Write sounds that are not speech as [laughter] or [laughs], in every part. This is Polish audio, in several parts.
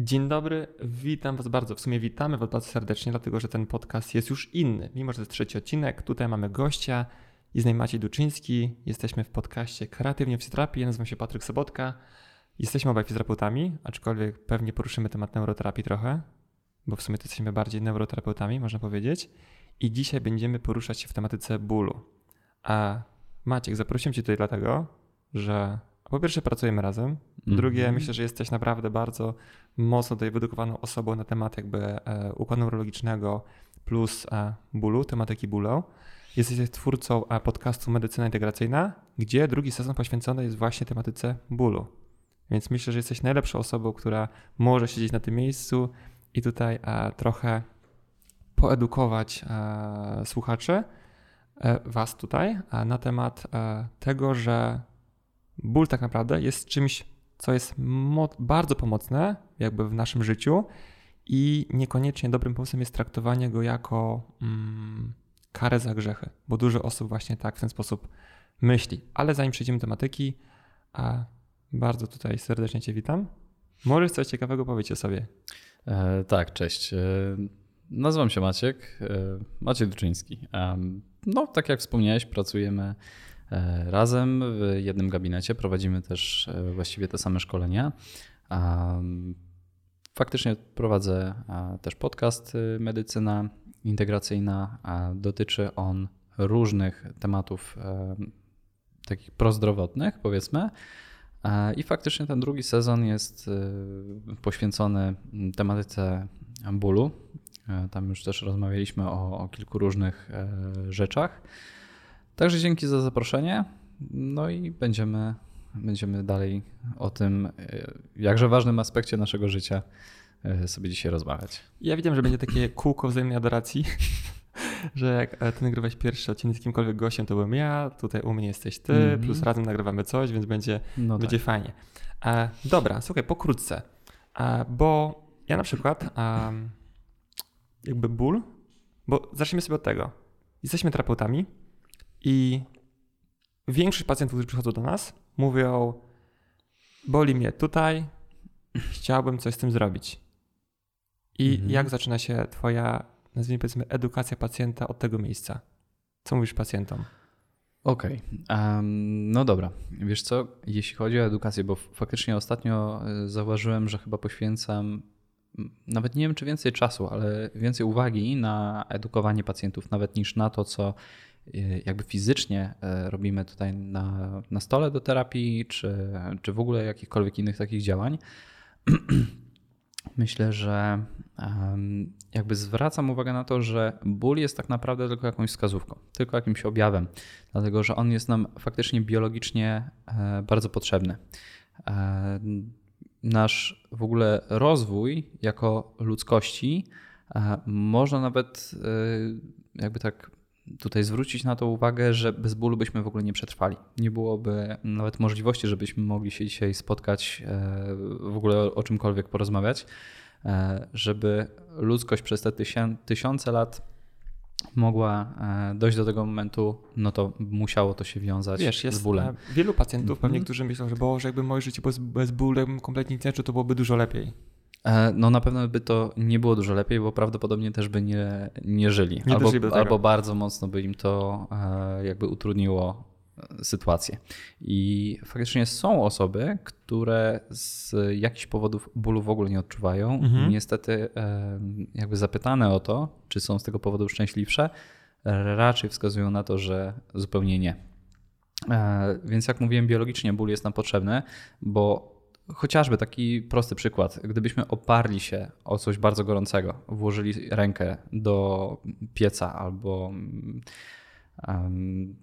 Dzień dobry, witam Was bardzo. W sumie witamy Was bardzo serdecznie, dlatego że ten podcast jest już inny. Mimo, że to jest trzeci odcinek, tutaj mamy gościa. Jest nami Maciej Duczyński. Jesteśmy w podcaście Kreatywnie w Fizjoterapii. Ja nazywam się Patryk Sobotka. Jesteśmy obaj fizjoterapeutami, aczkolwiek pewnie poruszymy temat neuroterapii trochę, bo w sumie to jesteśmy bardziej neuroterapeutami, można powiedzieć. I dzisiaj będziemy poruszać się w tematyce bólu. A Maciek, zaprosiłem Cię tutaj dlatego, że po pierwsze pracujemy razem, po drugie Mhm. myślę, że jesteś naprawdę bardzo mocno tutaj wyedukowaną osobą na temat jakby e, układu neurologicznego plus e, bólu, tematyki bólu. Jesteś twórcą e, podcastu Medycyna Integracyjna, gdzie drugi sezon poświęcony jest właśnie tematyce bólu. Więc myślę, że jesteś najlepszą osobą, która może siedzieć na tym miejscu i tutaj trochę poedukować słuchaczy, was tutaj, na temat tego, że ból tak naprawdę jest czymś, co jest bardzo pomocne jakby w naszym życiu i niekoniecznie dobrym pomysłem jest traktowanie go jako mm, karę za grzechy, bo dużo osób właśnie tak w ten sposób myśli. Ale zanim przejdziemy do tematyki, a bardzo tutaj serdecznie Cię witam. Możesz coś ciekawego powiedzieć o sobie. E, tak, cześć. E, nazywam się Maciek, e, Maciej Duczyński. Em, no, tak jak wspomniałeś, pracujemy e, razem w jednym gabinecie, prowadzimy też e, właściwie te same szkolenia. Em, faktycznie prowadzę e, też podcast e, Medycyna Integracyjna. Dotyczy on różnych tematów e, takich prozdrowotnych, powiedzmy. E, I faktycznie ten drugi sezon jest e, poświęcony mm, tematyce bólu. E, Tam już też rozmawialiśmy o, o kilku różnych e, rzeczach. Także dzięki za zaproszenie. No i będziemy, będziemy dalej o tym e, jakże ważnym aspekcie naszego życia e, sobie dzisiaj rozmawiać. Ja wiedziałem, że będzie takie kółko wzajemnej adoracji, [laughs] że jak e, ty nagrywałeś pierwszy odcinek z kimkolwiek gościem, to byłem ja, tutaj u mnie jesteś ty, Mhm. plus razem nagrywamy coś, więc będzie, No będzie tak. fajnie. Dobra, słuchaj, pokrótce, e, bo ja na przykład jakby ból, bo zacznijmy sobie od tego. Jesteśmy terapeutami i większość pacjentów, którzy przychodzą do nas, mówią boli mnie tutaj, chciałbym coś z tym zrobić. I Mhm. jak zaczyna się twoja, nazwijmy powiedzmy, edukacja pacjenta od tego miejsca? Co mówisz pacjentom? Okej, em, no dobra. Wiesz co, jeśli chodzi o edukację, bo faktycznie ostatnio y, zauważyłem, że chyba poświęcam nawet nie wiem czy więcej czasu, ale więcej uwagi na edukowanie pacjentów, nawet niż na to, co jakby fizycznie y, robimy tutaj na, na stole do terapii, czy, czy w ogóle jakichkolwiek innych takich działań. [clears throat] Myślę, że jakby zwracam uwagę na to, że ból jest tak naprawdę tylko jakąś wskazówką, tylko jakimś objawem, dlatego że on jest nam faktycznie biologicznie e, bardzo potrzebny. E, Nasz w ogóle rozwój jako ludzkości e, można nawet e, jakby tak tutaj zwrócić na to uwagę, że bez bólu byśmy w ogóle nie przetrwali. Nie byłoby nawet możliwości, żebyśmy mogli się dzisiaj spotkać, e, w ogóle o, czymkolwiek porozmawiać, e, żeby ludzkość przez te tysiące lat mogła e, dojść do tego momentu, no to musiało to się wiązać Wiesz, z bólem. wielu pacjentów, Mhm. pewnie, którzy myślą, że Boże, jakby moje życie było bez, bez bólu, jakbym kompletnie nie to byłoby dużo lepiej. E, No na pewno by to nie było dużo lepiej, bo prawdopodobnie też by nie, nie żyli. Nie albo, albo bardzo mocno by im to e, jakby utrudniło e, sytuację. I faktycznie są osoby, które z jakichś powodów bólu w ogóle nie odczuwają. Mhm. Niestety jakby zapytane o to, czy są z tego powodu szczęśliwsze, raczej wskazują na to, że zupełnie nie. Więc jak mówiłem, biologicznie ból jest nam potrzebny, bo chociażby taki prosty przykład, gdybyśmy oparli się o coś bardzo gorącego, włożyli rękę do pieca albo um,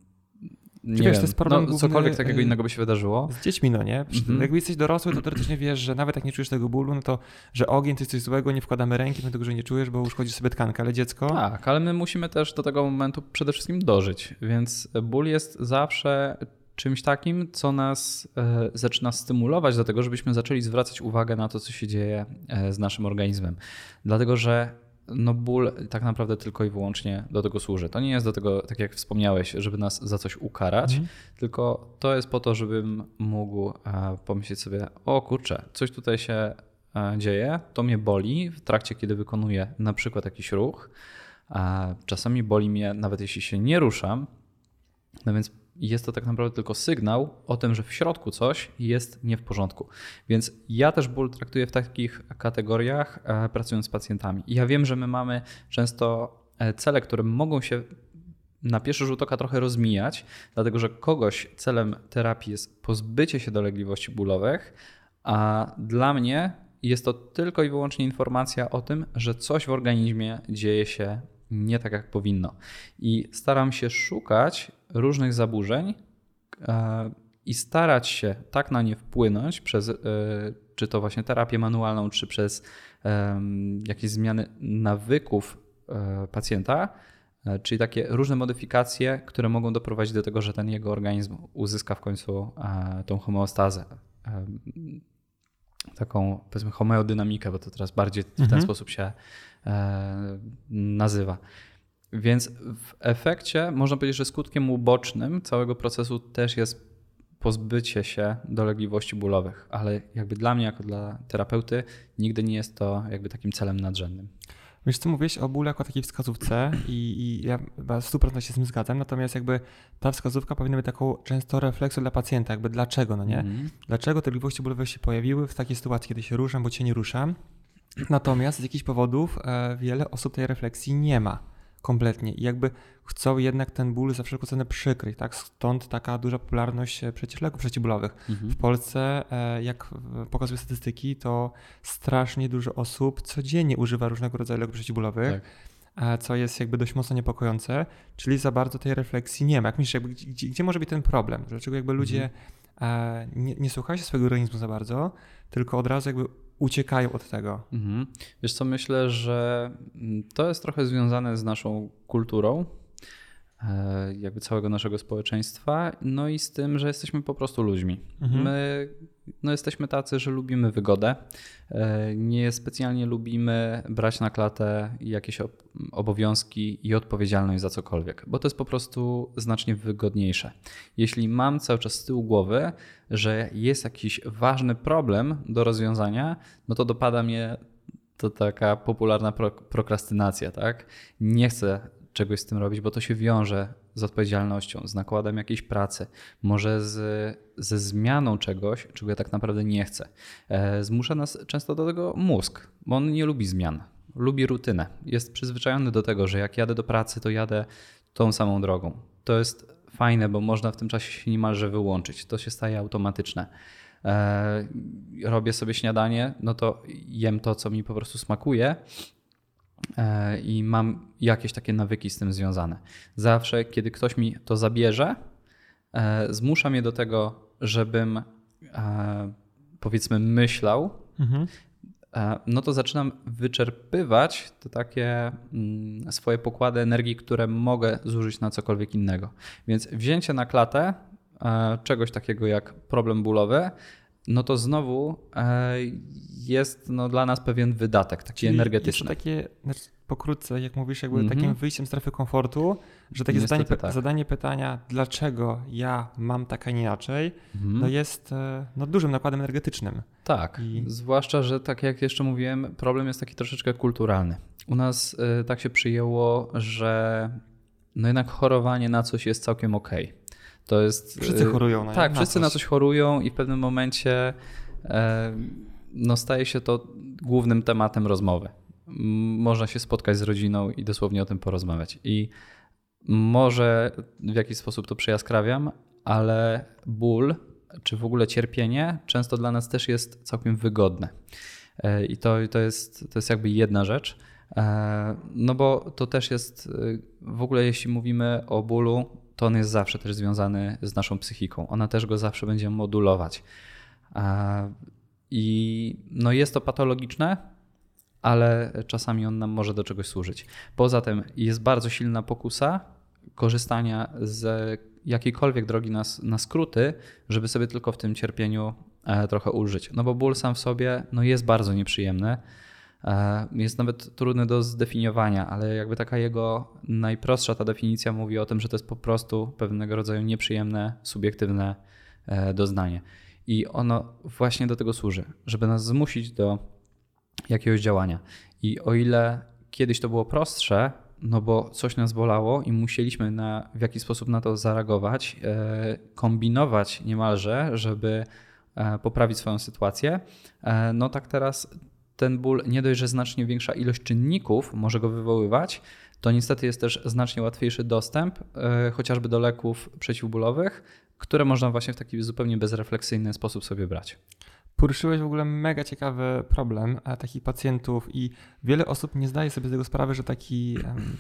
nie wiesz, to jest problem no, główny, cokolwiek takiego y, innego by się wydarzyło. Z dziećmi, no nie? Mhm. Jakby jesteś dorosły, to teoretycznie [clears throat] wiesz, że nawet jak nie czujesz tego bólu, no to, że ogień to jest coś złego, nie wkładamy ręki, my tego, że nie czujesz, bo uszkodzisz sobie tkankę, ale dziecko... Tak, ale my musimy też do tego momentu przede wszystkim dożyć, więc ból jest zawsze czymś takim, co nas e, zaczyna stymulować do tego, żebyśmy zaczęli zwracać uwagę na to, co się dzieje e, z naszym organizmem. Dlatego, że no ból tak naprawdę tylko i wyłącznie do tego służy. To nie jest do tego, tak jak wspomniałeś, żeby nas za coś ukarać, Mhm. tylko to jest po to, żebym mógł e, pomyśleć sobie, o kurczę, coś tutaj się dzieje, to mnie boli w trakcie, kiedy wykonuję na przykład jakiś ruch. Czasami boli mnie nawet jeśli się nie ruszam. No więc jest to tak naprawdę tylko sygnał o tym, że w środku coś jest nie w porządku. Więc ja też ból traktuję w takich kategoriach, e, pracując z pacjentami. Ja wiem, że my mamy często e, cele, które mogą się na pierwszy rzut oka trochę rozmijać, dlatego że kogoś celem terapii jest pozbycie się dolegliwości bólowych, a dla mnie jest to tylko i wyłącznie informacja o tym, że coś w organizmie dzieje się nie tak, jak powinno. I staram się szukać różnych zaburzeń e, i starać się tak na nie wpłynąć przez e, czy to właśnie terapię manualną, czy przez jakieś zmiany nawyków e, pacjenta, czyli takie różne modyfikacje, które mogą doprowadzić do tego, że ten jego organizm uzyska w końcu tą homeostazę. Taką, powiedzmy, homeodynamikę, bo to teraz bardziej w ten mhm. sposób się nazywa. Więc w efekcie można powiedzieć, że skutkiem ubocznym całego procesu też jest pozbycie się dolegliwości bólowych, ale jakby dla mnie, jako dla terapeuty, nigdy nie jest to jakby takim celem nadrzędnym. Wiesz co, mówisz o bólu jako takiej wskazówce i, i ja w 100% się z tym zgadzam, natomiast jakby ta wskazówka powinna być taką często refleksją dla pacjenta, jakby dlaczego, no nie? Mm. Dlaczego te dolegliwości bólowe się pojawiły w takiej sytuacji, kiedy się ruszam, bo cię nie ruszam. Natomiast z jakichś powodów e, wiele osób tej refleksji nie ma kompletnie i jakby chcą jednak ten ból za wszelką cenę przykryć, tak? Stąd taka duża popularność e, przecież leków przeciwbólowych. Mhm. W Polsce, e, jak pokazują statystyki, to strasznie dużo osób codziennie używa różnego rodzaju leków przeciwbólowych. Tak e, co jest jakby dość mocno niepokojące, czyli za bardzo tej refleksji nie ma. Jak myślisz, jakby, gdzie, gdzie może być ten problem? Dlaczego jakby ludzie mhm. nie, nie słuchają się swojego organizmu za bardzo, tylko od razu jakby uciekają od tego. Mhm. Wiesz co, myślę, że mm, to jest trochę związane z naszą kulturą, e, jakby całego naszego społeczeństwa, no i z tym, że jesteśmy po prostu ludźmi. Mhm. My no jesteśmy tacy, że lubimy wygodę, e, nie specjalnie lubimy brać na klatę jakieś obowiązki i odpowiedzialność za cokolwiek, bo to jest po prostu znacznie wygodniejsze. Jeśli mam cały czas z tyłu głowy, że jest jakiś ważny problem do rozwiązania, no to dopada mnie to taka popularna prokrastynacja, tak? Nie chcę czegoś z tym robić, bo to się wiąże z odpowiedzialnością, z nakładem jakiejś pracy, może z, ze zmianą czegoś, czego ja tak naprawdę nie chcę. E, zmusza nas często do tego mózg, bo on nie lubi zmian, lubi rutynę. Jest przyzwyczajony do tego, że jak jadę do pracy, to jadę tą samą drogą. To jest fajne, bo można w tym czasie się niemalże wyłączyć. To się staje automatyczne. E, robię sobie śniadanie, no to jem to, co mi po prostu smakuje, i mam jakieś takie nawyki z tym związane. Zawsze, kiedy ktoś mi to zabierze, e, zmusza mnie do tego, żebym e, powiedzmy myślał, mhm. no to zaczynam wyczerpywać te takie mm, swoje pokłady energii, które mogę zużyć na cokolwiek innego. Więc wzięcie na klatę czegoś takiego jak problem bólowy no to znowu e, jest no, dla nas pewien wydatek, taki Czyli energetyczny. Takie, znaczy pokrótce, jak mówisz, jakby mm -hmm. takim wyjściem z strefy komfortu, że takie zadanie, tak. zadanie, pytania, dlaczego ja mam tak, a nie inaczej, mm -hmm. no jest e, no, dużym nakładem energetycznym. Tak, I... zwłaszcza, że tak jak jeszcze mówiłem, problem jest taki troszeczkę kulturalny. U nas y, tak się przyjęło, że no jednak chorowanie na coś jest całkiem okej. Okay to jest. Wszyscy y, chorują na Tak, na wszyscy coś. na coś chorują i w pewnym momencie e, no, staje się to głównym tematem rozmowy. Można się spotkać z rodziną i dosłownie o tym porozmawiać. I może w jakiś sposób to przejaskrawiam, ale ból czy w ogóle cierpienie często dla nas też jest całkiem wygodne. E, I to, to, jest, to jest jakby jedna rzecz. E, no bo to też jest w ogóle, jeśli mówimy o bólu, to on jest zawsze też związany z naszą psychiką. Ona też go zawsze będzie modulować. I no jest to patologiczne, ale czasami on nam może do czegoś służyć. Poza tym jest bardzo silna pokusa korzystania z jakiejkolwiek drogi na, na skróty, żeby sobie tylko w tym cierpieniu e, trochę ulżyć. No bo ból sam w sobie no jest bardzo nieprzyjemny. E, jest nawet trudny do zdefiniowania, ale jakby taka jego najprostsza ta definicja mówi o tym, że to jest po prostu pewnego rodzaju nieprzyjemne, subiektywne e, doznanie. I ono właśnie do tego służy, żeby nas zmusić do jakiegoś działania. I o ile kiedyś to było prostsze, no bo coś nas bolało i musieliśmy na, w jakiś sposób na to zareagować, e, kombinować niemalże, żeby poprawić swoją sytuację, no tak teraz ten ból nie dość, że znacznie większa ilość czynników może go wywoływać, to niestety jest też znacznie łatwiejszy dostęp chociażby do leków przeciwbólowych, które można właśnie w taki zupełnie bezrefleksyjny sposób sobie brać. Poruszyłeś w ogóle mega ciekawy problem e, takich pacjentów i wiele osób nie zdaje sobie z tego sprawy, że taki,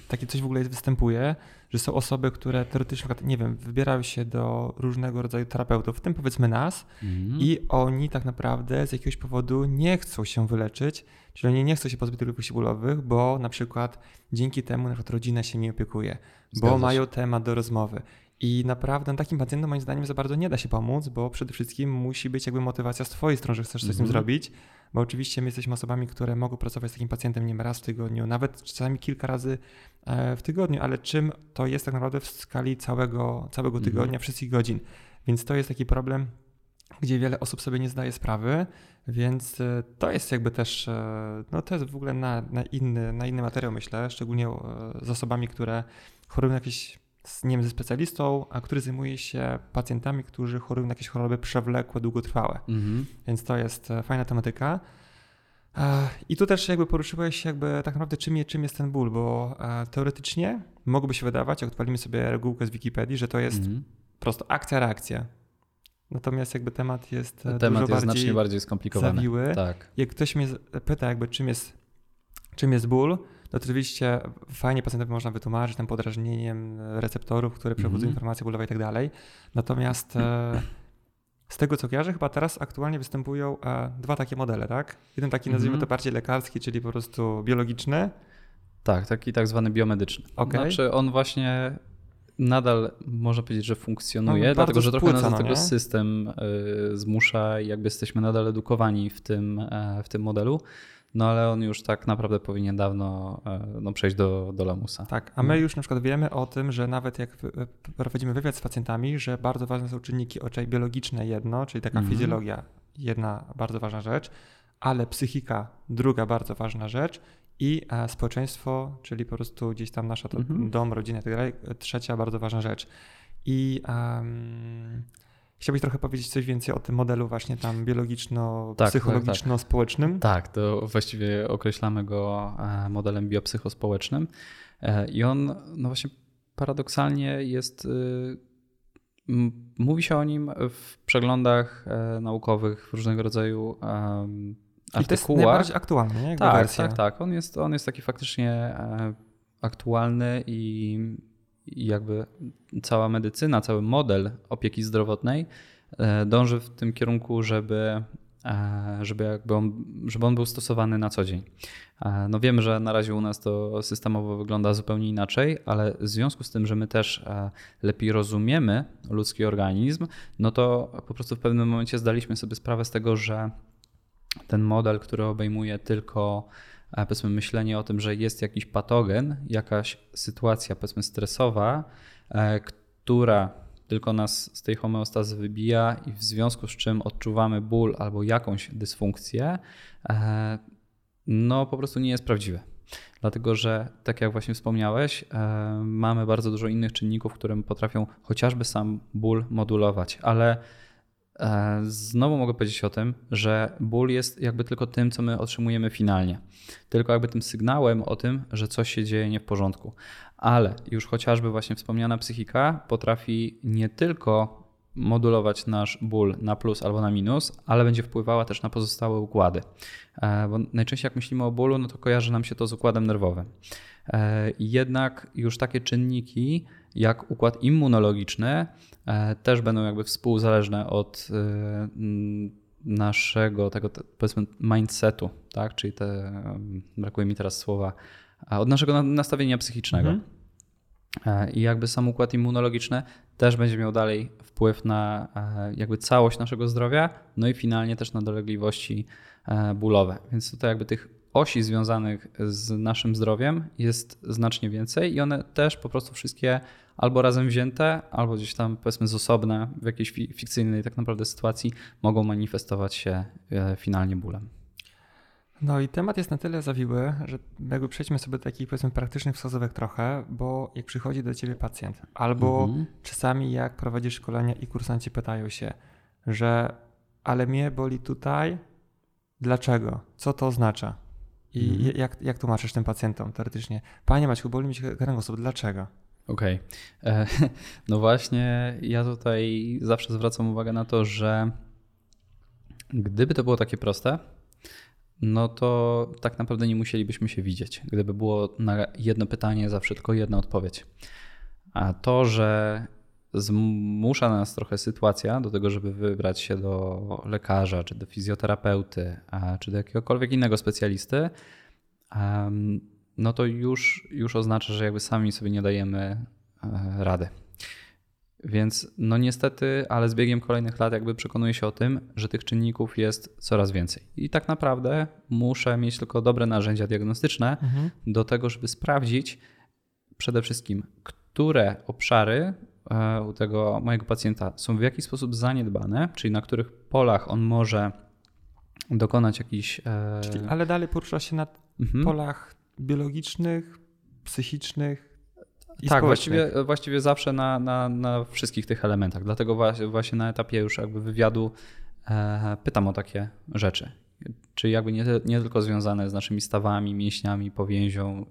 taki coś w ogóle występuje, że są osoby, które teoretycznie, nie wiem, wybierają się do różnego rodzaju terapeutów, w tym powiedzmy nas mm. i oni tak naprawdę z jakiegoś powodu nie chcą się wyleczyć, czyli oni nie chcą się pozbyć tych bólowych, bo na przykład dzięki temu na przykład rodzina się nie opiekuje, Zgadza bo się. mają temat do rozmowy. I naprawdę takim pacjentom moim zdaniem za bardzo nie da się pomóc, bo przede wszystkim musi być jakby motywacja z twojej strony, że chcesz coś z tym mhm. zrobić, bo oczywiście my jesteśmy osobami, które mogą pracować z takim pacjentem nie wiem, raz w tygodniu, nawet czasami kilka razy e, w tygodniu, ale czym to jest tak naprawdę w skali całego, całego mhm. tygodnia, wszystkich godzin. Więc to jest taki problem, gdzie wiele osób sobie nie zdaje sprawy, więc e, to jest jakby też, e, no to jest w ogóle na, na, inny, na inny materiał myślę, szczególnie z osobami, które chorują na jakieś z, nie wiem, ze specjalistą, a który zajmuje się pacjentami, którzy chorują na jakieś choroby przewlekłe, długotrwałe. Mhm. Więc to jest e, fajna tematyka. E, I tu też jakby poruszyłeś jakby tak naprawdę czym, czym jest ten ból, bo e, teoretycznie mogłoby się wydawać, jak odpalimy sobie regułkę z Wikipedii, że to jest mhm. prosto akcja, reakcja. Natomiast jakby temat jest temat dużo jest bardziej znacznie bardziej skomplikowany. Zawiły. Tak. Jak ktoś mnie pyta jakby czym jest, czym jest ból, to oczywiście fajnie pacjentowi można wytłumaczyć tym podrażnieniem receptorów, które przewodzą mm -hmm. informacje bólowe i tak dalej. Natomiast e, z tego co kojarzę, chyba teraz aktualnie występują e, dwa takie modele, tak? Jeden taki nazwijmy mm -hmm. to bardziej lekarski, czyli po prostu biologiczny. Tak, taki tak zwany biomedyczny. Okay. Znaczy on właśnie nadal można powiedzieć, że funkcjonuje, no, dlatego że trochę nas do tego nie? system y, zmusza i jakby jesteśmy nadal edukowani w tym, y, w tym modelu no ale on już tak naprawdę powinien dawno e, no, przejść do, do lamusa. Tak, a my mhm. już na przykład wiemy o tym, że nawet jak e, prowadzimy wywiad z pacjentami, że bardzo ważne są czynniki oczej biologiczne jedno, czyli taka mm. fizjologia, jedna bardzo ważna rzecz, ale psychika druga bardzo ważna rzecz i e, społeczeństwo, czyli po prostu gdzieś tam nasza to, mm -hmm. dom, rodzina i tak trzecia bardzo ważna rzecz. I um, Chciałbyś trochę powiedzieć coś więcej o tym modelu właśnie tam biologiczno-psychologiczno-społecznym? Tak, tak, tak. to właściwie określamy go e, modelem biopsychospołecznym e, i on no właśnie paradoksalnie jest Mówi się o nim w przeglądach e, naukowych, w różnego rodzaju artykułach. I to najbardziej aktualny, nie? tak, wersja. tak, tak. On jest, on jest taki faktycznie aktualny i jakby cała medycyna, cały model opieki zdrowotnej e, dąży w tym kierunku, żeby, e, żeby, jakby on, żeby on był stosowany na co dzień. E, no wiemy, że na razie u nas to systemowo wygląda zupełnie inaczej, ale w związku z tym, że my też lepiej rozumiemy ludzki organizm, no to po prostu w pewnym momencie zdaliśmy sobie sprawę z tego, że ten model, który obejmuje tylko powiedzmy myślenie o tym, że jest jakiś patogen, jakaś sytuacja powiedzmy stresowa, e, która tylko nas z tej homeostazy wybija i w związku z czym odczuwamy ból albo jakąś dysfunkcję, e, no po prostu nie jest prawdziwe. Dlatego, że tak jak właśnie wspomniałeś, e, mamy bardzo dużo innych czynników, które potrafią chociażby sam ból modulować, ale znowu mogę powiedzieć o tym, że ból jest jakby tylko tym, co my otrzymujemy finalnie. Tylko jakby tym sygnałem o tym, że coś się dzieje nie w porządku. Ale już chociażby właśnie wspomniana psychika potrafi nie tylko modulować nasz ból na plus albo na minus, ale będzie wpływała też na pozostałe układy. E, bo najczęściej jak myślimy o bólu, no to kojarzy nam się to z układem nerwowym. E, jednak już takie czynniki jak układ immunologiczny e, też będą jakby współzależne od e, naszego tego powiedzmy mindsetu, tak? czyli te, brakuje mi teraz słowa, od naszego nastawienia psychicznego. Mhm. I jakby sam układ immunologiczny też będzie miał dalej wpływ na jakby całość naszego zdrowia, no i finalnie też na dolegliwości bólowe. Więc tutaj jakby tych osi związanych z naszym zdrowiem jest znacznie więcej i one też po prostu wszystkie albo razem wzięte, albo gdzieś tam powiedzmy z osobna w jakiejś fikcyjnej tak naprawdę sytuacji mogą manifestować się e, finalnie bólem. No i temat jest na tyle zawiły, że jakby przejdźmy sobie do takich powiedzmy praktycznych wskazówek trochę, bo jak przychodzi do ciebie pacjent, albo Mhm. czasami jak prowadzisz szkolenia i kursanci pytają się, że ale mnie boli tutaj, dlaczego? Co to oznacza? I Mhm. jak, jak tłumaczysz tym pacjentom teoretycznie? Panie Maćku, boli mi się kręgosłup, dlaczego? Okej. E, [laughs] No właśnie, ja tutaj zawsze zwracam uwagę na to, że gdyby to było takie proste, no to tak naprawdę nie musielibyśmy się widzieć. Gdyby było na jedno pytanie zawsze tylko jedna odpowiedź. A to, że zmusza nas trochę sytuacja do tego, żeby wybrać się do lekarza, czy do fizjoterapeuty, czy do jakiegokolwiek innego specjalisty, no to już, już oznacza, że jakby sami sobie nie dajemy e, rady. Więc no niestety, ale z biegiem kolejnych lat jakby przekonuję się o tym, że tych czynników jest coraz więcej. I tak naprawdę muszę mieć tylko dobre narzędzia diagnostyczne do tego, żeby sprawdzić przede wszystkim, które obszary u tego mojego pacjenta są w jakiś sposób zaniedbane, czyli na których polach on może dokonać jakichś. e, Czyli, ale dalej porusza się na mhm. polach biologicznych, psychicznych i tak, właściwie, właściwie zawsze na, na, na wszystkich tych elementach. Dlatego właśnie, właśnie na etapie już jakby wywiadu e, pytam o takie rzeczy. Czyli jakby nie, nie tylko związane z naszymi stawami, mięśniami, powięzią,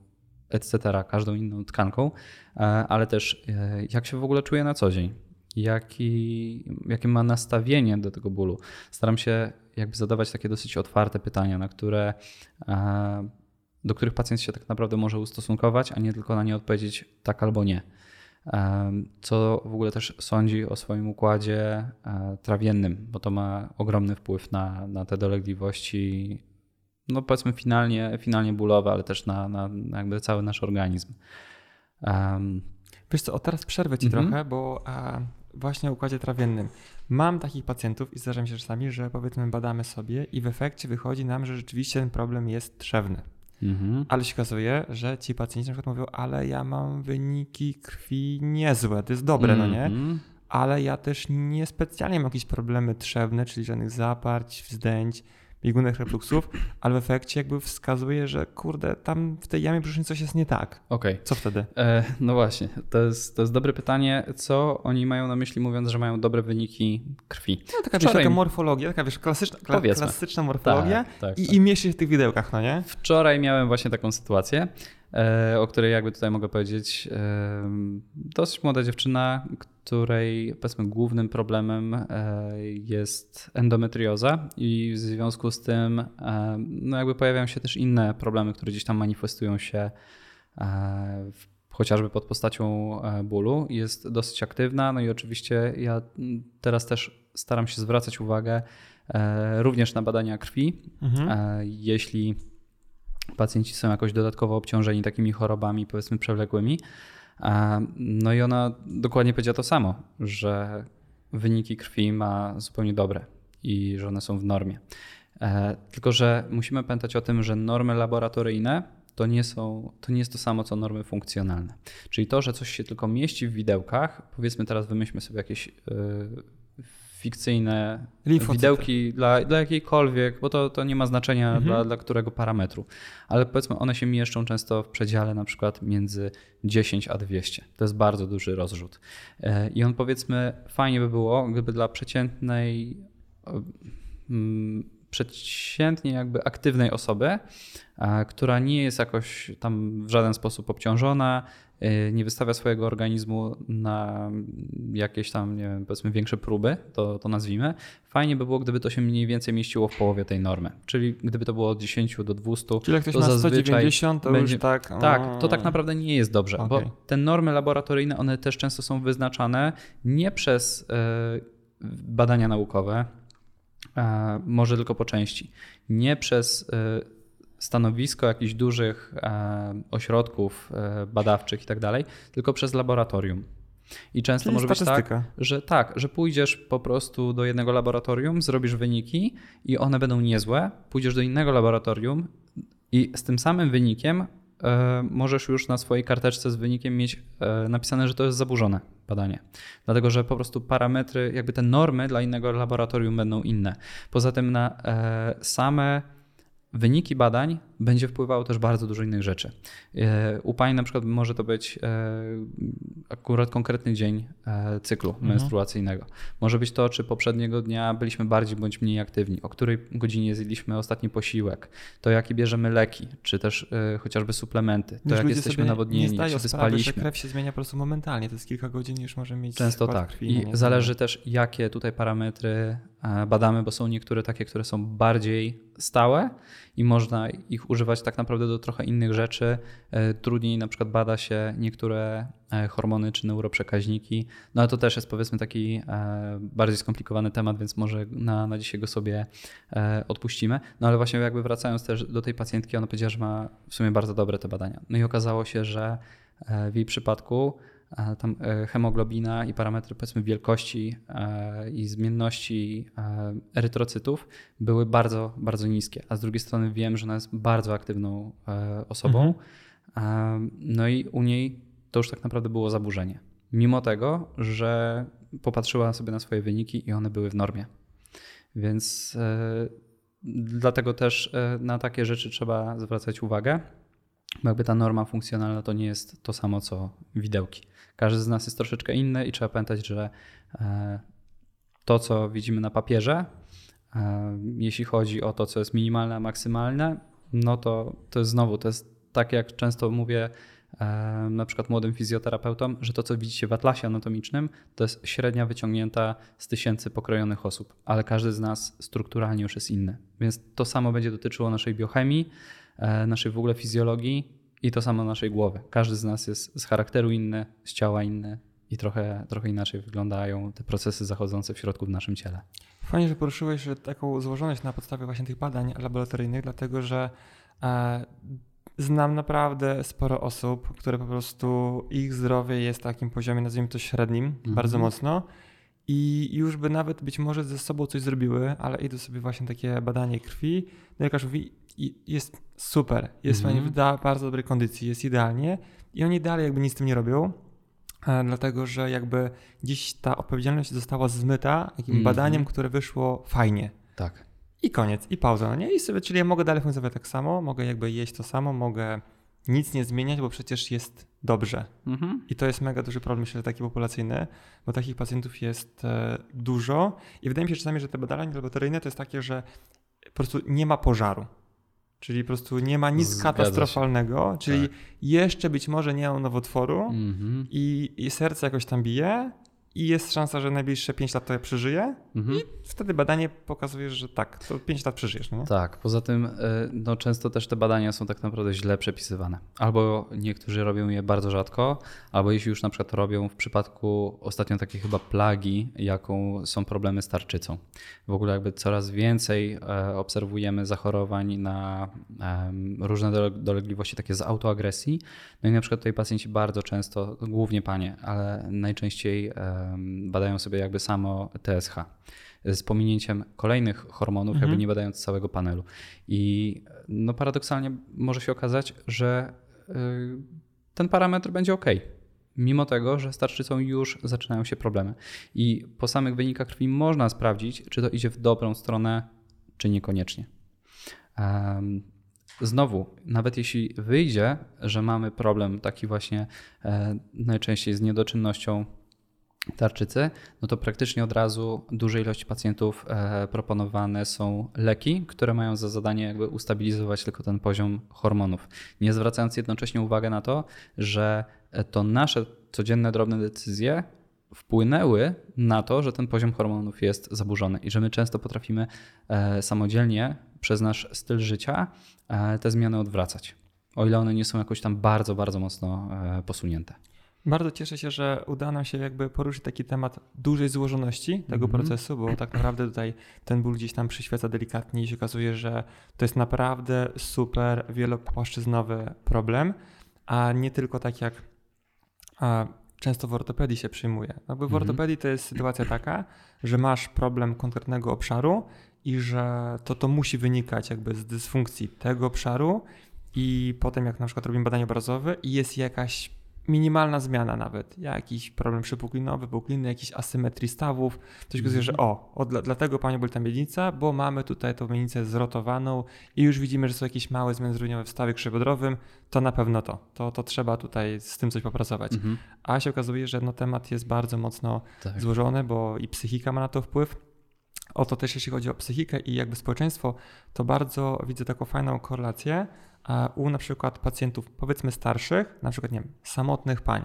etc., każdą inną tkanką, e, ale też e, jak się w ogóle czuje na co dzień. Jaki, jakie ma nastawienie do tego bólu. Staram się jakby zadawać takie dosyć otwarte pytania, na które e, do których pacjent się tak naprawdę może ustosunkować, a nie tylko na nie odpowiedzieć tak albo nie. Co w ogóle też sądzi o swoim układzie trawiennym, bo to ma ogromny wpływ na, na te dolegliwości, no powiedzmy finalnie, finalnie bólowe, ale też na, na, na jakby cały nasz organizm. Em, Wiesz co, o teraz przerwę ci Mhm. trochę, bo a, właśnie o układzie trawiennym. Mam takich pacjentów i zdarza mi się czasami, że powiedzmy badamy sobie i w efekcie wychodzi nam, że rzeczywiście ten problem jest trzewny. mhm. Ale się okazuje, że ci pacjenci na przykład mówią, ale ja mam wyniki krwi niezłe, to jest dobre, no nie? Mhm. Ale ja też niespecjalnie mam jakieś problemy trzewne, czyli żadnych zaparć, wzdęć, biegunek refluksów, ale w efekcie jakby wskazuje, że kurde, tam w tej jamie brzusznej coś jest nie tak. Okej. Co wtedy? E, No właśnie, to jest, to jest dobre pytanie. Co oni mają na myśli, mówiąc, że mają dobre wyniki krwi? No taka, wiesz, Wczoraj- taka morfologia, taka wiesz, klasyczna, kla, klasyczna morfologia Tak, tak, i, i mieści się w tych widełkach, no nie? Wczoraj miałem właśnie taką sytuację, o której jakby tutaj mogę powiedzieć. e, Dosyć młoda dziewczyna, której powiedzmy głównym problemem e, jest endometrioza i w związku z tym e, no jakby pojawiają się też inne problemy, które gdzieś tam manifestują się e, chociażby pod postacią e, bólu. Jest dosyć aktywna, no i oczywiście ja teraz też staram się zwracać uwagę e, również na badania krwi, Mhm. E, Jeśli pacjenci są jakoś dodatkowo obciążeni takimi chorobami, powiedzmy przewlekłymi. No i ona dokładnie powiedziała to samo, że wyniki krwi ma zupełnie dobre i że one są w normie. E, Tylko, że musimy pamiętać o tym, że normy laboratoryjne to nie, są, to nie jest to samo, co normy funkcjonalne. Czyli to, że coś się tylko mieści w widełkach, powiedzmy teraz wymyślmy sobie jakieś y, fikcyjne Limfocyty. widełki dla, dla jakiejkolwiek, bo to, to nie ma znaczenia Mhm. dla, dla którego parametru. Ale powiedzmy, one się mieszczą często w przedziale na przykład między 10 a 200. To jest bardzo duży rozrzut. E, I on powiedzmy, fajnie by było, gdyby dla przeciętnej, mm, przeciętnie jakby aktywnej osoby, która nie jest jakoś tam w żaden sposób obciążona, nie wystawia swojego organizmu na jakieś tam, nie wiem, powiedzmy większe próby, to, to nazwijmy. Fajnie by było, gdyby to się mniej więcej mieściło w połowie tej normy. Czyli gdyby to było od 10 do 200. Czyli jak ktoś to ma zazwyczaj 190, to będzie- już tak... Tak, to tak naprawdę nie jest dobrze, Okej. bo te normy laboratoryjne, one też często są wyznaczane nie przez e, badania naukowe, e, może tylko po części, nie przez e, stanowisko jakichś dużych e, ośrodków e, badawczych i tak dalej, tylko przez laboratorium. I często Czyli może być tak, statystyka. że tak, że pójdziesz po prostu do jednego laboratorium, zrobisz wyniki i one będą niezłe, pójdziesz do innego laboratorium i z tym samym wynikiem e, możesz już na swojej karteczce z wynikiem mieć napisane, że to jest zaburzone badanie. Dlatego, że po prostu parametry, jakby te normy dla innego laboratorium będą inne. Poza tym na same wyniki badań będzie wpływało też bardzo dużo innych rzeczy. E, u pani na przykład może to być e, akurat konkretny dzień e, cyklu mhm. menstruacyjnego. Może być to, czy poprzedniego dnia byliśmy bardziej bądź mniej aktywni, o której godzinie zjedliśmy ostatni posiłek, to jakie bierzemy leki, czy też chociażby suplementy, to jak jesteśmy nawodnieni, czy wyspaliśmy. Sprawy, krew się zmienia po prostu momentalnie, to jest kilka godzin już może mieć Często tak. Krwi, I nie? zależy też, jakie tutaj parametry badamy, bo są niektóre takie, które są bardziej stałe i można ich używać tak naprawdę do trochę innych rzeczy. E, trudniej na przykład bada się niektóre e, hormony czy neuroprzekaźniki, no ale to też jest powiedzmy taki e, bardziej skomplikowany temat, więc może na, na dzisiaj go sobie odpuścimy. No ale właśnie jakby wracając też do tej pacjentki, ona powiedziała, że ma w sumie bardzo dobre te badania. No i okazało się, że w jej przypadku tam e, hemoglobina i parametry powiedzmy wielkości e, i zmienności e, erytrocytów były bardzo, bardzo niskie. A z drugiej strony wiem, że ona jest bardzo aktywną osobą. Mhm. No i u niej to już tak naprawdę było zaburzenie. Mimo tego, że popatrzyła sobie na swoje wyniki i one były w normie. Więc dlatego też na takie rzeczy trzeba zwracać uwagę. Bo jakby ta norma funkcjonalna to nie jest to samo co widełki. Każdy z nas jest troszeczkę inny i trzeba pamiętać, że e, to, co widzimy na papierze, e, jeśli chodzi o to, co jest minimalne, a maksymalne, no to to jest znowu, to jest tak jak często mówię e, na przykład młodym fizjoterapeutom, że to, co widzicie w atlasie anatomicznym, to jest średnia wyciągnięta z tysięcy pokrojonych osób, ale każdy z nas strukturalnie już jest inny. Więc to samo będzie dotyczyło naszej biochemii, naszej w ogóle fizjologii i to samo naszej głowy. Każdy z nas jest z charakteru inny, z ciała inny i trochę, trochę inaczej wyglądają te procesy zachodzące w środku w naszym ciele. Fajnie, że poruszyłeś taką złożoność na podstawie właśnie tych badań laboratoryjnych, dlatego że e, znam naprawdę sporo osób, które po prostu ich zdrowie jest na takim poziomie, nazwijmy to średnim, mhm. bardzo mocno. I już by nawet być może ze sobą coś zrobiły, ale idą sobie właśnie takie badanie krwi. No lekarz mówi, jest super, jest mm -hmm. w bardzo dobrej kondycji, jest idealnie i oni dalej jakby nic z tym nie robią, e, dlatego że jakby gdzieś ta odpowiedzialność została zmyta takim mm -hmm. badaniem, które wyszło fajnie. Tak. I koniec, i pauza, no nie? I sobie, czyli ja mogę dalej funkcjonować tak samo, mogę jakby jeść to samo, mogę nic nie zmieniać, bo przecież jest dobrze. Mm -hmm. I to jest mega duży problem, myślę, taki populacyjny, bo takich pacjentów jest e, dużo i wydaje mi się czasami, że te badania laboratoryjne to jest takie, że po prostu nie ma pożaru. Czyli po prostu nie ma nic Zgadza katastrofalnego, się. czyli tak. jeszcze być może nie ma nowotworu mm -hmm. i, i serce jakoś tam bije, i jest szansa, że najbliższe 5 lat to przeżyje mhm. i wtedy badanie pokazuje, że tak, to 5 lat przeżyjesz. No nie? Tak, poza tym e, no, często też te badania są tak naprawdę źle przepisywane. Albo niektórzy robią je bardzo rzadko, albo jeśli już na przykład robią w przypadku ostatnio takiej chyba plagi, jaką są problemy z tarczycą. W ogóle jakby coraz więcej e, obserwujemy zachorowań na różne dolegliwości takie z autoagresji. No i na przykład tutaj pacjenci bardzo często, głównie panie, ale najczęściej badają sobie jakby samo TSH z pominięciem kolejnych hormonów, mhm. jakby nie badając całego panelu. I no paradoksalnie może się okazać, że y, ten parametr będzie ok. Mimo tego, że z tarczycą już zaczynają się problemy. I po samych wynikach krwi można sprawdzić, czy to idzie w dobrą stronę, czy niekoniecznie. Znowu, nawet jeśli wyjdzie, że mamy problem taki właśnie e, najczęściej z niedoczynnością tarczycy, no to praktycznie od razu dużej ilości pacjentów e, proponowane są leki, które mają za zadanie jakby ustabilizować tylko ten poziom hormonów. Nie zwracając jednocześnie uwagi na to, że to nasze codzienne drobne decyzje wpłynęły na to, że ten poziom hormonów jest zaburzony i że my często potrafimy e, samodzielnie przez nasz styl życia e, te zmiany odwracać, o ile one nie są jakoś tam bardzo, bardzo mocno posunięte. Bardzo cieszę się, że uda nam się jakby poruszyć taki temat dużej złożoności tego mm-hmm. procesu, bo tak naprawdę tutaj ten ból gdzieś tam przyświeca delikatnie i się okazuje, że to jest naprawdę super wielopłaszczyznowy problem, a nie tylko tak jak często w ortopedii się przyjmuje. No bo w mm-hmm. ortopedii to jest sytuacja taka, że masz problem konkretnego obszaru i że to to musi wynikać jakby z dysfunkcji tego obszaru i potem jak na przykład robimy badanie obrazowe i jest jakaś minimalna zmiana nawet, jakiś problem przypuklinowy, wypukliny, jakiś asymetrii stawów, ktoś go że o, o dla, dlatego pani boli ta miednica, bo mamy tutaj tą miednicę zrotowaną i już widzimy, że są jakieś małe zmiany zdrowiowe w stawie krzywodrowym, to na pewno to, to, to trzeba tutaj z tym coś popracować. Mhm. A się okazuje, że no, temat jest bardzo mocno Tak. złożony, bo i psychika ma na to wpływ. O to też jeśli chodzi o psychikę i jakby społeczeństwo, to bardzo widzę taką fajną korelację u na przykład pacjentów powiedzmy starszych, na przykład nie wiem, samotnych pań,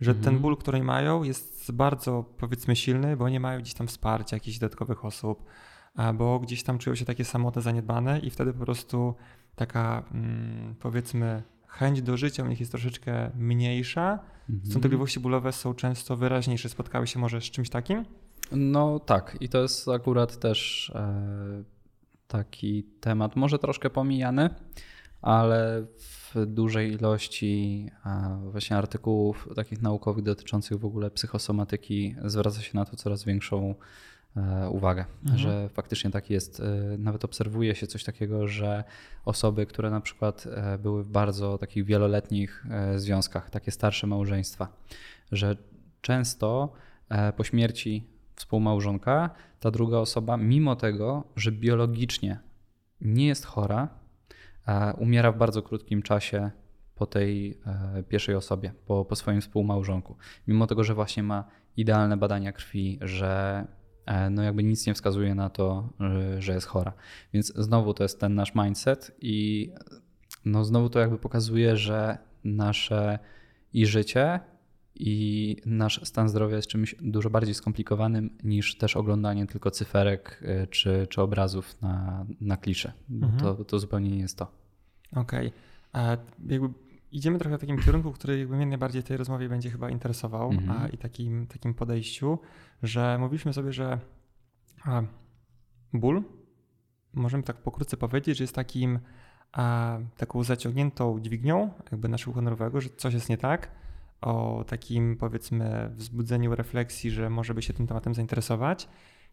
że Mhm. ten ból, który mają jest bardzo powiedzmy silny, bo nie mają gdzieś tam wsparcia jakichś dodatkowych osób, albo gdzieś tam czują się takie samotne, zaniedbane i wtedy po prostu taka mm, powiedzmy chęć do życia u nich jest troszeczkę mniejsza, Mhm. Stąpliwości bólowe są często wyraźniejsze. Spotkały się może z czymś takim? No tak, i to jest akurat też e, taki temat, może troszkę pomijany, ale w dużej ilości e, właśnie artykułów takich naukowych dotyczących w ogóle psychosomatyki zwraca się na to coraz większą e, uwagę, Mhm. że faktycznie tak jest. E, Nawet obserwuje się coś takiego, że osoby, które na przykład były w bardzo takich wieloletnich związkach, takie starsze małżeństwa, że często po śmierci współmałżonka ta druga osoba, mimo tego, że biologicznie nie jest chora, umiera w bardzo krótkim czasie po tej e, pierwszej osobie, po, po swoim współmałżonku. Mimo tego, że właśnie ma idealne badania krwi, że e, no jakby nic nie wskazuje na to, że- że jest chora. Więc znowu to jest ten nasz mindset i no znowu to jakby pokazuje, że nasze i życie i nasz stan zdrowia jest czymś dużo bardziej skomplikowanym niż też oglądanie tylko cyferek y, czy, czy obrazów na, na klisze. Mhm. To, to zupełnie nie jest to. Okej. Jakby idziemy trochę w takim kierunku, który jakby mnie najbardziej w tej rozmowie będzie chyba interesował Mhm. a, i takim, takim podejściu, że mówiliśmy sobie, że a, ból, możemy tak pokrótce powiedzieć, że jest takim a, taką zaciągniętą dźwignią jakby naszego honorowego, że coś jest nie tak, o takim powiedzmy wzbudzeniu refleksji, że może by się tym tematem zainteresować.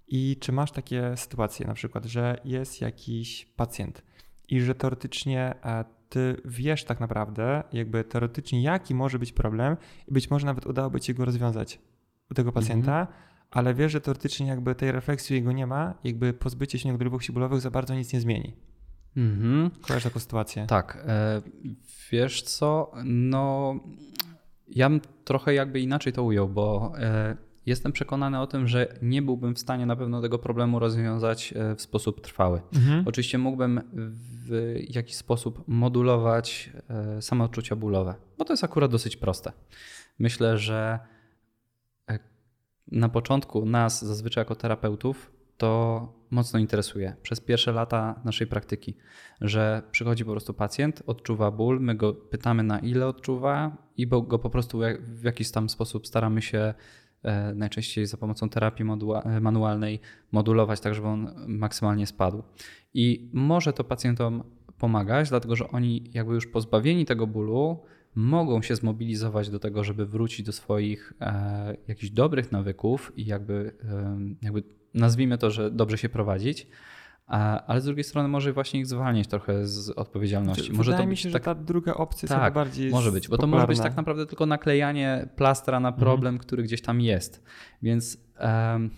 I czy masz takie sytuacje, na przykład, że jest jakiś pacjent i że teoretycznie e, ty wiesz tak naprawdę, jakby teoretycznie, jaki może być problem, i być może nawet udałoby ci go rozwiązać u tego pacjenta, ale wiesz, że teoretycznie jakby tej refleksji jego nie ma, jakby pozbycie się niedolewów bólowych za bardzo nic nie zmieni. Mhm. Taką sytuację? Tak. e, Wiesz co? No, ja bym trochę jakby inaczej to ujął, bo e, jestem przekonany o tym, że nie byłbym w stanie na pewno tego problemu rozwiązać e, w sposób trwały. Mhm. Oczywiście mógłbym w jakiś sposób modulować e, samodczucia bólowe, bo to jest akurat dosyć proste. Myślę, że na początku nas, zazwyczaj jako terapeutów, to mocno interesuje przez pierwsze lata naszej praktyki, że przychodzi po prostu pacjent, odczuwa ból, my go pytamy na ile odczuwa i go po prostu w jakiś tam sposób staramy się e, najczęściej za pomocą terapii e, manualnej modulować tak, żeby on maksymalnie spadł. I może to pacjentom pomagać, dlatego że oni jakby już pozbawieni tego bólu mogą się zmobilizować do tego, żeby wrócić do swoich e, jakichś dobrych nawyków i jakby, e, jakby nazwijmy to, że dobrze się prowadzić. A, ale z drugiej strony może właśnie ich zwalniać trochę z odpowiedzialności. może Wydaje to mi się, tak, że ta druga opcja jest tak, jakby bardziej może być, bo to może być tak naprawdę tylko naklejanie plastra na problem, który gdzieś tam jest. Więc em,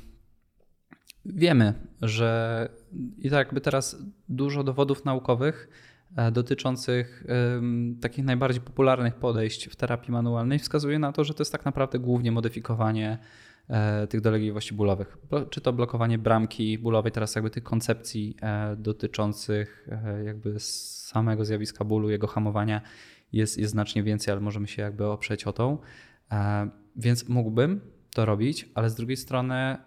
wiemy, że i tak jakby teraz dużo dowodów naukowych e, dotyczących em, takich najbardziej popularnych podejść w terapii manualnej wskazuje na to, że to jest tak naprawdę głównie modyfikowanie e, tych dolegliwości bólowych. Czy to blokowanie bramki bólowej, teraz jakby tych koncepcji e, dotyczących e, jakby samego zjawiska bólu, jego hamowania jest, jest znacznie więcej, ale możemy się jakby oprzeć o tą. E, Więc mógłbym to robić, ale z drugiej strony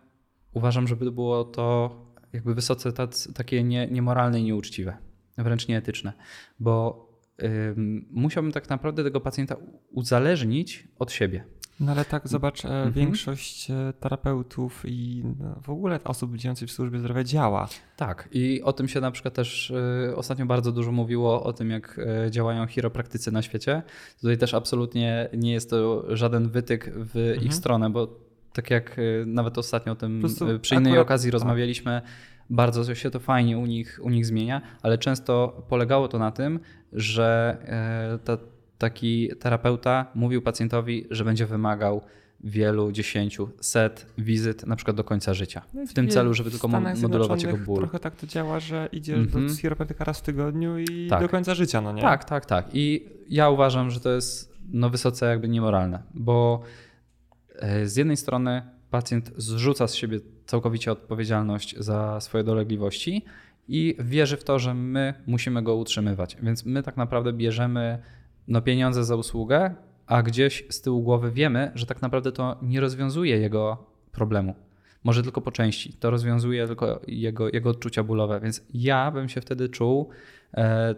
uważam, żeby było to jakby wysoce takie nie, niemoralne i nieuczciwe, wręcz nieetyczne, bo ym, musiałbym tak naprawdę tego pacjenta uzależnić od siebie. No ale tak, zobacz, e, Mhm. większość e, terapeutów i no, w ogóle osób działających w służbie zdrowia działa. Tak, i o tym się na przykład też y, ostatnio bardzo dużo mówiło, o tym jak działają chiropraktycy na świecie. Tutaj też absolutnie nie jest to żaden wytyk w Mhm. ich stronę, bo tak jak nawet ostatnio o tym przy innej akurat- okazji tak. Bardzo się to fajnie u nich, u nich zmienia, ale często polegało to na tym, że e, ta taki terapeuta mówił pacjentowi, że będzie wymagał wielu, dziesięciu, set wizyt na przykład do końca życia. No W tym celu, żeby tylko modulować jego ból. Trochę tak to działa, że idziesz Mhm. do chiropratyka raz w tygodniu i Tak. do końca życia, no nie? Tak, tak, tak. I ja uważam, że to jest no, wysoce jakby niemoralne, bo e, z jednej strony pacjent zrzuca z siebie całkowicie odpowiedzialność za swoje dolegliwości i wierzy w to, że my musimy go utrzymywać. Więc my tak naprawdę bierzemy no, pieniądze za usługę, a gdzieś z tyłu głowy wiemy, że tak naprawdę to nie rozwiązuje jego problemu. Może tylko po części. To rozwiązuje tylko jego, jego odczucia bólowe. Więc ja bym się wtedy czuł e,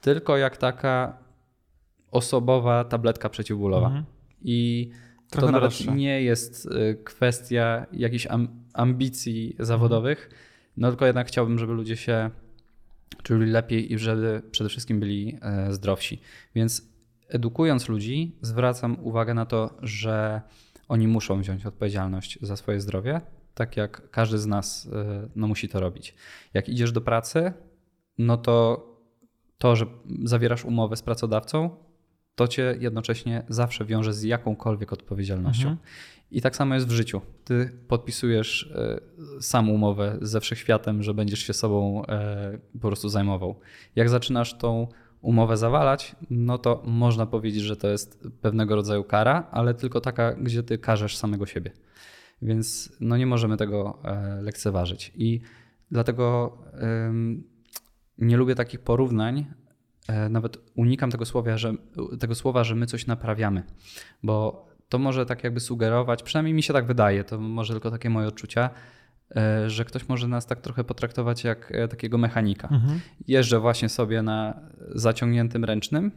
tylko jak taka osobowa tabletka przeciwbólowa. Mhm. I Trochę to nawet nie jest y, kwestia jakichś am, ambicji zawodowych, no tylko jednak chciałbym, żeby ludzie się czuli lepiej i żeby przede wszystkim byli e, zdrowsi. Więc edukując ludzi, zwracam uwagę na to, że oni muszą wziąć odpowiedzialność za swoje zdrowie, tak jak każdy z nas e, no, musi to robić. Jak idziesz do pracy, no to to, że zawierasz umowę z pracodawcą, to cię jednocześnie zawsze wiąże z jakąkolwiek odpowiedzialnością. Mhm. I tak samo jest w życiu. Ty podpisujesz e, sam umowę ze wszechświatem, że będziesz się sobą e, po prostu zajmował. Jak zaczynasz tą umowę zawalać, no to można powiedzieć, że to jest pewnego rodzaju kara, ale tylko taka, gdzie ty karzesz samego siebie. Więc no nie możemy tego e, lekceważyć. I dlatego nie lubię takich porównań. E, Nawet unikam tego słowa, że, tego słowa, że my coś naprawiamy, bo to może tak jakby sugerować, przynajmniej mi się tak wydaje, to może tylko takie moje odczucia, e, że ktoś może nas tak trochę potraktować jak e, takiego mechanika. Mhm. Jeżdżę właśnie sobie na zaciągniętym ręcznym,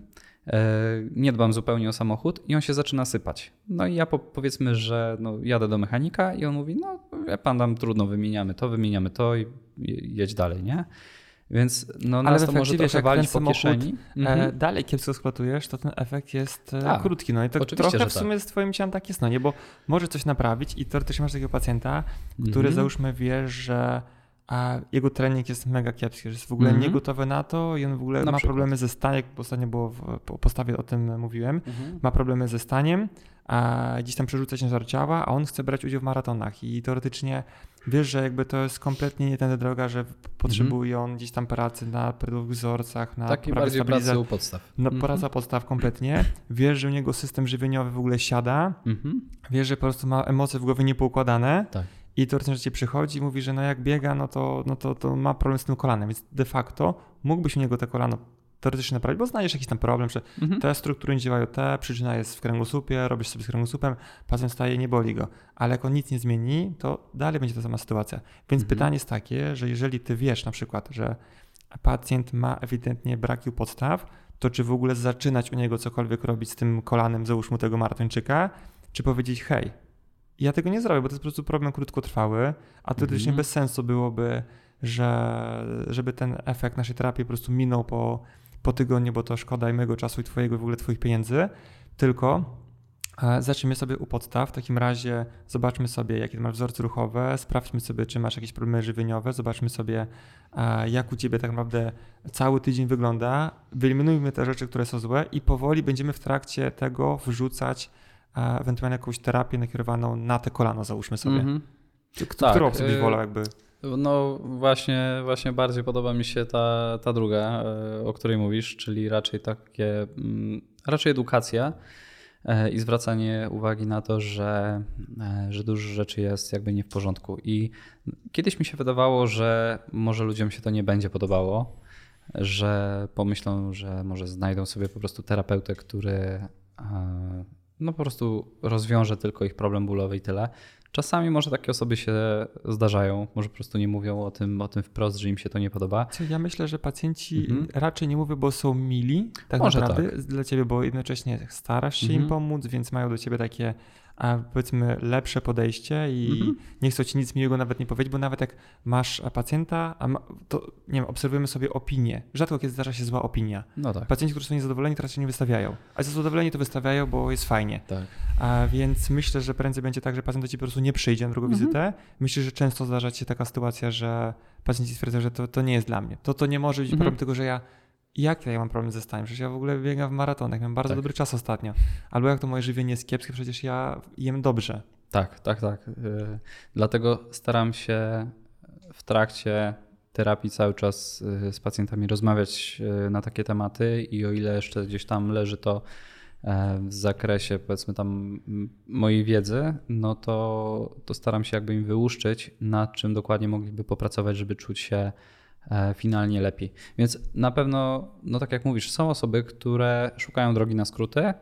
nie dbam zupełnie o samochód i on się zaczyna sypać. No i ja po, powiedzmy, że no, jadę do mechanika i on mówi, no pan, tam trudno, wymieniamy to, wymieniamy to i i jedź dalej, nie? Więc no, Ale nas w to może wiesz, trochę walić po kieszeni. Mhm. E, dalej kiepsko eksploatujesz, to ten efekt jest e, Tak, krótki. No i to oczywiście, trochę w sumie z twoim ciałem tak jest, no nie? Bo może coś naprawić i teoretycznie masz takiego pacjenta, który Mhm. załóżmy wie, że a jego trening jest mega kiepski, że jest w ogóle Mhm. niegotowy na to i on w ogóle Na ma przykład. problemy ze staniem, ostatnio było w po postawie o tym mówiłem, Mhm. ma problemy ze staniem, a gdzieś tam przerzuca ciężar ciała, a on chce brać udział w maratonach i teoretycznie wiesz, że jakby to jest kompletnie nie tędy droga, że potrzebuje on gdzieś tam pracy na wzorcach, na Takiej bardziej pracy u podstaw. No, Mhm. praca podstaw kompletnie. Wiesz, że u niego system żywieniowy w ogóle siada. Mhm. Wiesz, że po prostu ma emocje w głowie niepoukładane. Tak. I teoretycznie, przychodzi i mówi, że no jak biega, no to, no to, to ma problem z tym kolanem. Więc de facto mógłbyś u niego te kolano teoretycznie naprawić, bo znajdziesz jakiś tam problem, że Mhm. te struktury nie działają, te, przyczyna jest w kręgosłupie, robisz sobie z kręgosłupem, pacjent staje, nie boli go. Ale jak on nic nie zmieni, to dalej będzie ta sama sytuacja. Więc Mhm. pytanie jest takie, że jeżeli ty wiesz na przykład, że pacjent ma ewidentnie braki u podstaw, to czy w ogóle zaczynać u niego cokolwiek robić z tym kolanem, załóżmy tego maratończyka, czy powiedzieć hej, ja tego nie zrobię, bo to jest po prostu problem krótkotrwały, a teoretycznie Mhm. bez sensu byłoby, że żeby ten efekt naszej terapii po prostu minął po, po tygodniu, bo to szkoda i mojego czasu i twojego, w ogóle twoich pieniędzy, tylko e, zacznijmy sobie u podstaw. W takim razie zobaczmy sobie, jakie masz wzorce ruchowe, sprawdźmy sobie, czy masz jakieś problemy żywieniowe, zobaczmy sobie, e, jak u ciebie tak naprawdę cały tydzień wygląda. Wyeliminujmy te rzeczy, które są złe i powoli będziemy w trakcie tego wrzucać e, ewentualnie jakąś terapię nakierowaną na te kolano, załóżmy sobie. K- Tak, Którą opcję byś y- wolał jakby? No właśnie, właśnie bardziej podoba mi się ta, ta druga, e, o której mówisz, czyli raczej takie, mm, raczej edukacja e, i zwracanie uwagi na to, że, e, że dużo rzeczy jest jakby nie w porządku. I kiedyś mi się wydawało, że może ludziom się to nie będzie podobało, że pomyślą, że może znajdą sobie po prostu terapeutę, który no po prostu rozwiąże tylko ich problem bólowy i tyle. Czasami może takie osoby się zdarzają, może po prostu nie mówią o tym, o tym wprost, że im się to nie podoba. Ja myślę, że pacjenci Mhm. raczej nie mówią, bo są mili, tak Może naprawdę dla ciebie, bo jednocześnie starasz się im Mhm. pomóc, więc mają do ciebie takie a powiedzmy lepsze podejście i Mhm. nie chcą ci nic miłego nawet nie powiedzieć, bo nawet jak masz pacjenta, a ma, to nie wiem, obserwujemy sobie opinię. Rzadko kiedy zdarza się zła opinia. No tak. Pacjenci, którzy są niezadowoleni, teraz się nie wystawiają. A ci zadowoleni to wystawiają, bo jest fajnie. tak. A więc myślę, że prędzej będzie tak, że pacjent do ciebie po prostu nie przyjdzie na drugą Mhm. wizytę. Myślę, że często zdarza się taka sytuacja, że pacjenci stwierdzają, że to, to nie jest dla mnie. To, to nie może być Mhm. problem tego, że ja jak ja mam problem ze staniem? Przecież ja w ogóle biegam w maratonach, mam bardzo Tak. dobry czas ostatnio. Albo jak to moje żywienie jest kiepskie, przecież ja jem dobrze. Tak, tak, tak. Y, Dlatego staram się w trakcie terapii cały czas y, z pacjentami rozmawiać y, na takie tematy i o ile jeszcze gdzieś tam leży to e, w zakresie powiedzmy tam mojej wiedzy, no to, to staram się jakby im wyłuszczyć, nad czym dokładnie mogliby popracować, żeby czuć się finalnie lepiej. Więc na pewno, no tak jak mówisz, są osoby, które szukają drogi na skróty,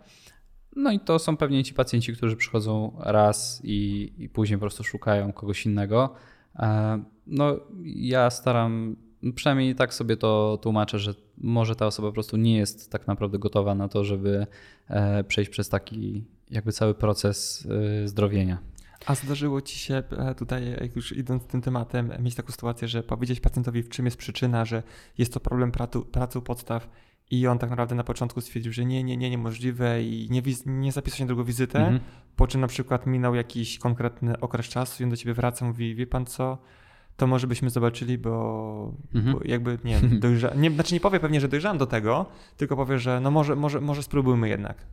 no i to są pewnie ci pacjenci, którzy przychodzą raz i, i później po prostu szukają kogoś innego. E, No, ja staram, przynajmniej tak sobie to tłumaczę, że może ta osoba po prostu nie jest tak naprawdę gotowa na to, żeby e, przejść przez taki jakby cały proces e, zdrowienia. A zdarzyło ci się e, tutaj, jak już idąc tym tematem, mieć taką sytuację, że powiedzieć pacjentowi, w czym jest przyczyna, że jest to problem pracu, pracy u podstaw i on tak naprawdę na początku stwierdził, że nie, nie, nie, niemożliwe i nie, nie zapisał się na drugą wizytę, Mhm. po czym na przykład minął jakiś konkretny okres czasu i on do ciebie wraca, mówi, wie pan co, to może byśmy zobaczyli, bo, Mhm. bo jakby, nie dojrza... nie, znaczy nie powie pewnie, że dojrzałem do tego, tylko powie, że no może, może, może spróbujmy jednak.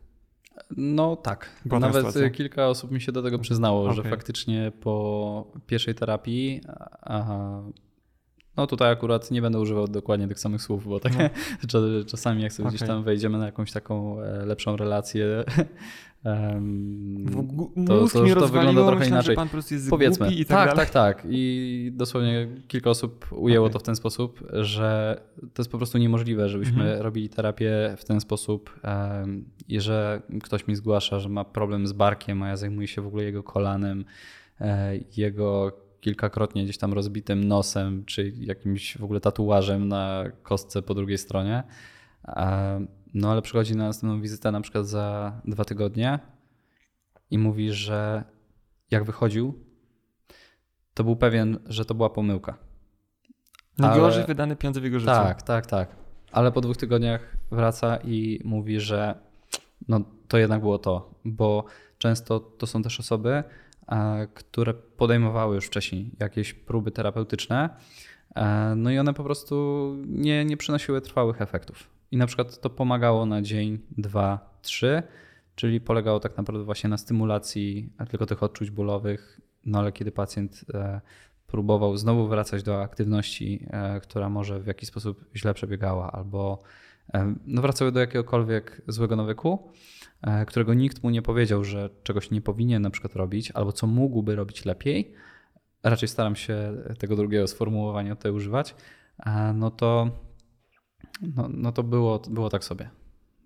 No tak. Była Nawet sytuacja? kilka osób mi się do tego przyznało, że Okej. faktycznie po pierwszej terapii, aha, no tutaj akurat nie będę używał dokładnie tych samych słów, bo tak No. [laughs] cza- czasami jak sobie gdzieś Okej. tam wejdziemy na jakąś taką e, lepszą relację, gu- to- to- to rozwaliło, wygląda trochę inaczej. Powiedzmy, tak, tak, dalej. tak, tak. I dosłownie kilka osób ujęło Okej. to w ten sposób, że to jest po prostu niemożliwe, żebyśmy Mhm. robili terapię w ten sposób. I że ktoś mi zgłasza, że ma problem z barkiem, a ja zajmuję się w ogóle jego kolanem, e, jego kilkakrotnie gdzieś tam rozbitym nosem, czy jakimś w ogóle tatuażem na kostce po drugiej stronie. No ale przychodzi na następną wizytę na przykład za dwa tygodnie i mówi, że jak wychodził, to był pewien, że to była pomyłka. Najgorzej ale- wydane pieniądze w jego życiu. Tak, tak, tak. Ale po dwóch tygodniach wraca i mówi, że no to jednak było to, bo często to są też osoby, które podejmowały już wcześniej jakieś próby terapeutyczne, e, no i one po prostu nie, nie przynosiły trwałych efektów. I na przykład to pomagało na dzień, dwa, trzy, czyli polegało tak naprawdę właśnie na stymulacji tylko tych odczuć bólowych, no ale kiedy pacjent e, próbował znowu wracać do aktywności, e, która może w jakiś sposób źle przebiegała, albo e, no wracały do jakiegokolwiek złego nawyku, którego nikt mu nie powiedział, że czegoś nie powinien na przykład robić, albo co mógłby robić lepiej. Raczej staram się tego drugiego sformułowania tutaj używać. No to, no, no to było, było tak sobie.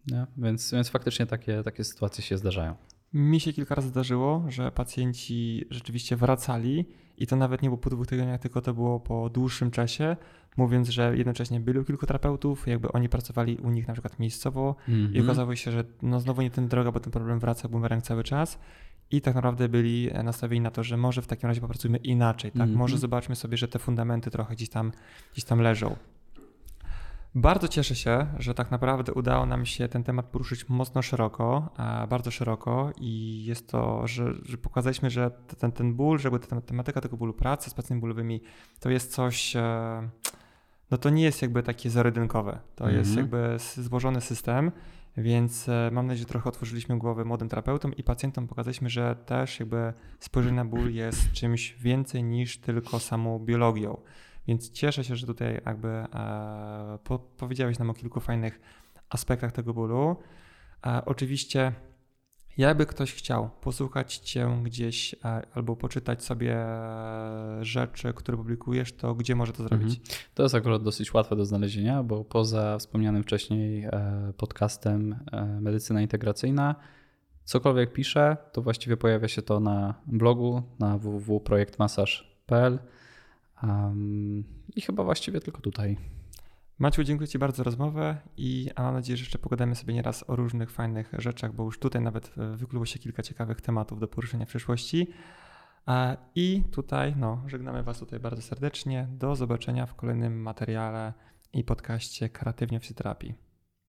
Nie? Więc, więc faktycznie takie, takie sytuacje się zdarzają. Mi się kilka razy zdarzyło, że pacjenci rzeczywiście wracali i to nawet nie było po dwóch tygodniach, tylko to było po dłuższym czasie, mówiąc, że jednocześnie byli kilku terapeutów, jakby oni pracowali u nich na przykład miejscowo i Mhm. okazało się, że no znowu nie ten droga, bo ten problem wraca bumerang cały czas i tak naprawdę byli nastawieni na to, że może w takim razie popracujmy inaczej, tak? Mhm. Może zobaczmy sobie, że te fundamenty trochę gdzieś tam, gdzieś tam leżą. Bardzo cieszę się, że tak naprawdę udało nam się ten temat poruszyć mocno szeroko, a bardzo szeroko i jest to, że, że pokazaliśmy, że ten, ten ból, że jakby ta tematyka tego bólu pracy z pacjentami bólowymi to jest coś, e, no to nie jest jakby takie zero-jedynkowe. To jest Mhm. jakby s- złożony system, więc e, mam nadzieję, że trochę otworzyliśmy głowy młodym terapeutom i pacjentom pokazaliśmy, że też jakby spojrzenie na ból jest czymś więcej niż tylko samą biologią. Więc cieszę się, że tutaj jakby e, po, powiedziałeś nam o kilku fajnych aspektach tego bólu. E, oczywiście, jakby ktoś chciał posłuchać Cię gdzieś e, albo poczytać sobie e, rzeczy, które publikujesz, to gdzie może to zrobić? Mhm. To jest akurat dosyć łatwe do znalezienia, bo poza wspomnianym wcześniej e, podcastem e, Medycyna Integracyjna, cokolwiek piszę, to właściwie pojawia się to na blogu na www.projektmasaż.pl um, i chyba właściwie tylko tutaj. Maciu, dziękuję Ci bardzo za rozmowę i mam nadzieję, że jeszcze pogadamy sobie nieraz o różnych fajnych rzeczach, bo już tutaj nawet e, wykluło się kilka ciekawych tematów do poruszenia w przyszłości. E, I tutaj no, żegnamy Was tutaj bardzo serdecznie. Do zobaczenia w kolejnym materiale i podcaście Kreatywnie w Fizjoterapii.